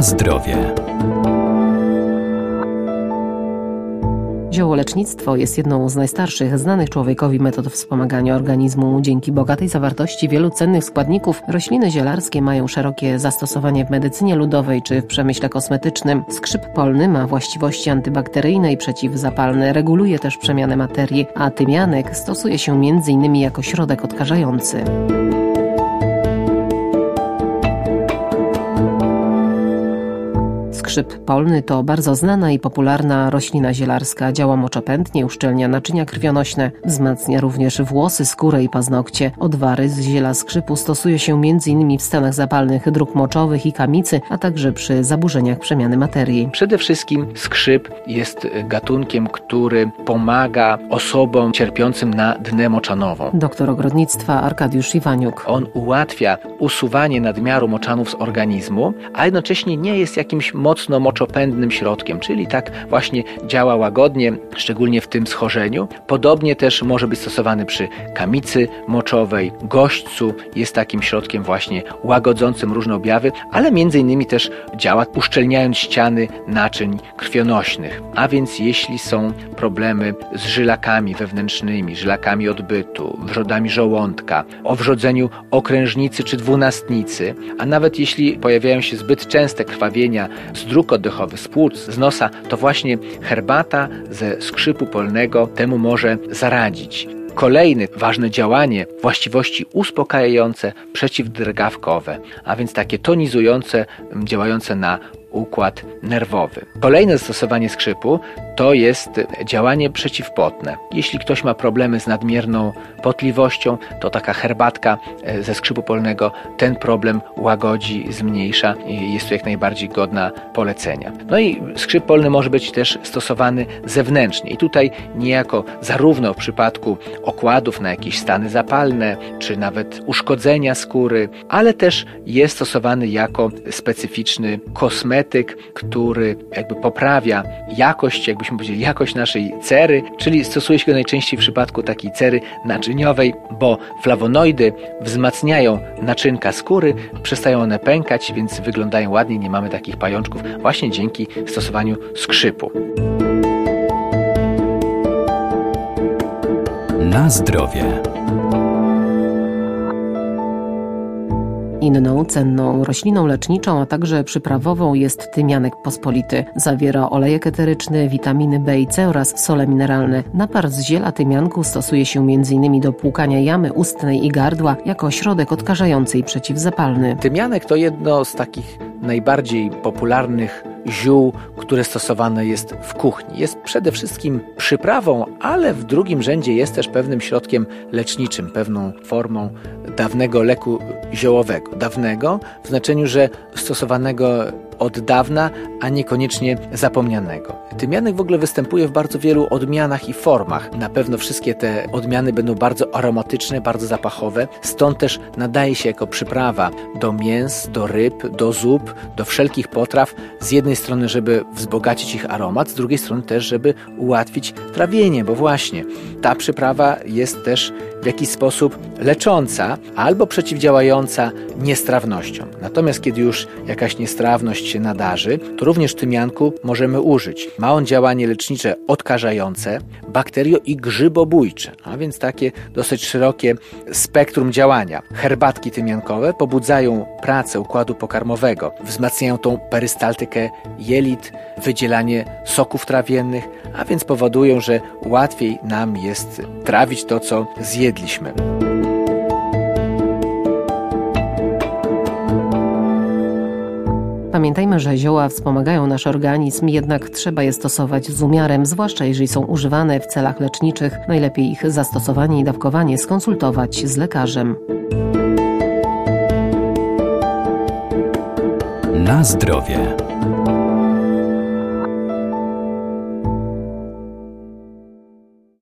Zdrowie. Ziołolecznictwo jest jedną z najstarszych znanych człowiekowi metod wspomagania organizmu. Dzięki bogatej zawartości wielu cennych składników rośliny zielarskie mają szerokie zastosowanie w medycynie ludowej czy w przemyśle kosmetycznym. Skrzyp polny ma właściwości antybakteryjne i przeciwzapalne, reguluje też przemianę materii, a tymianek stosuje się m.in. jako środek odkażający. Skrzyp polny to bardzo znana i popularna roślina zielarska. Działa moczopętnie, uszczelnia naczynia krwionośne, wzmacnia również włosy, skórę i paznokcie. Odwary z ziela skrzypu stosuje się m.in. w stanach zapalnych dróg moczowych i kamicy, a także przy zaburzeniach przemiany materii. Przede wszystkim skrzyp jest gatunkiem, który pomaga osobom cierpiącym na dnę moczanową. Doktor ogrodnictwa Arkadiusz Iwaniuk. On ułatwia usuwanie nadmiaru moczanów z organizmu, a jednocześnie nie jest jakimś mocno moczopędnym środkiem, czyli tak właśnie działa łagodnie, szczególnie w tym schorzeniu. Podobnie też może być stosowany przy kamicy moczowej, gośćcu jest takim środkiem właśnie łagodzącym różne objawy, ale między innymi też działa uszczelniając ściany naczyń krwionośnych. A więc jeśli są problemy z żylakami wewnętrznymi, żylakami odbytu, wrzodami żołądka, o wrzodzeniu okrężnicy czy dwunastnicy, a nawet jeśli pojawiają się zbyt częste krwawienia z dróg oddechowych, z płuc, z nosa, to właśnie herbata ze skrzypu polnego temu może zaradzić. Kolejne ważne działanie, właściwości uspokajające, przeciwdrgawkowe, a więc takie tonizujące, działające na układ nerwowy. Kolejne zastosowanie skrzypu to jest działanie przeciwpotne. Jeśli ktoś ma problemy z nadmierną potliwością, to taka herbatka e, ze skrzypu polnego ten problem łagodzi, zmniejsza i jest to jak najbardziej godna polecenia. No i skrzyp polny może być też stosowany zewnętrznie i tutaj niejako zarówno w przypadku okładów na jakieś stany zapalne, czy nawet uszkodzenia skóry, ale też jest stosowany jako specyficzny kosmetyk, który jakby poprawia jakość, jakbyśmy powiedzieli, jakość naszej cery, czyli stosuje się go najczęściej w przypadku takiej cery naczyniowej, bo flawonoidy wzmacniają naczynka skóry, przestają one pękać, więc wyglądają ładnie, nie mamy takich pajączków właśnie dzięki stosowaniu skrzypu. Na zdrowie. Inną cenną rośliną leczniczą, a także przyprawową jest tymianek pospolity. Zawiera olejek eteryczny, witaminy B i C oraz sole mineralne. Napar z ziela tymianku stosuje się m.in. do płukania jamy ustnej i gardła jako środek odkażający i przeciwzapalny. Tymianek to jedno z takich najbardziej popularnych ziół, które stosowane jest w kuchni. Jest przede wszystkim przyprawą, ale w drugim rzędzie jest też pewnym środkiem leczniczym, pewną formą dawnego leku ziołowego. Dawnego w znaczeniu, że stosowanego od dawna, a niekoniecznie zapomnianego. Tymianek w ogóle występuje w bardzo wielu odmianach i formach. Na pewno wszystkie te odmiany będą bardzo aromatyczne, bardzo zapachowe, stąd też nadaje się jako przyprawa do mięs, do ryb, do zup, do wszelkich potraw. Z jednej strony, żeby wzbogacić ich aromat, z drugiej strony też, żeby ułatwić trawienie, bo właśnie ta przyprawa jest też w jakiś sposób lecząca albo przeciwdziałająca niestrawnościom. Natomiast kiedy już jakaś niestrawność się nadarzy, to również tymianku możemy użyć. Ma on działanie lecznicze odkażające, bakterio i grzybobójcze, a więc takie dosyć szerokie spektrum działania. Herbatki tymiankowe pobudzają pracę układu pokarmowego, wzmacniają tą perystaltykę jelit, wydzielanie soków trawiennych, a więc powodują, że łatwiej nam jest trawić to, co zjedliśmy. Pamiętajmy, że zioła wspomagają nasz organizm, jednak trzeba je stosować z umiarem, zwłaszcza jeżeli są używane w celach leczniczych. Najlepiej ich zastosowanie i dawkowanie skonsultować z lekarzem. Na zdrowie.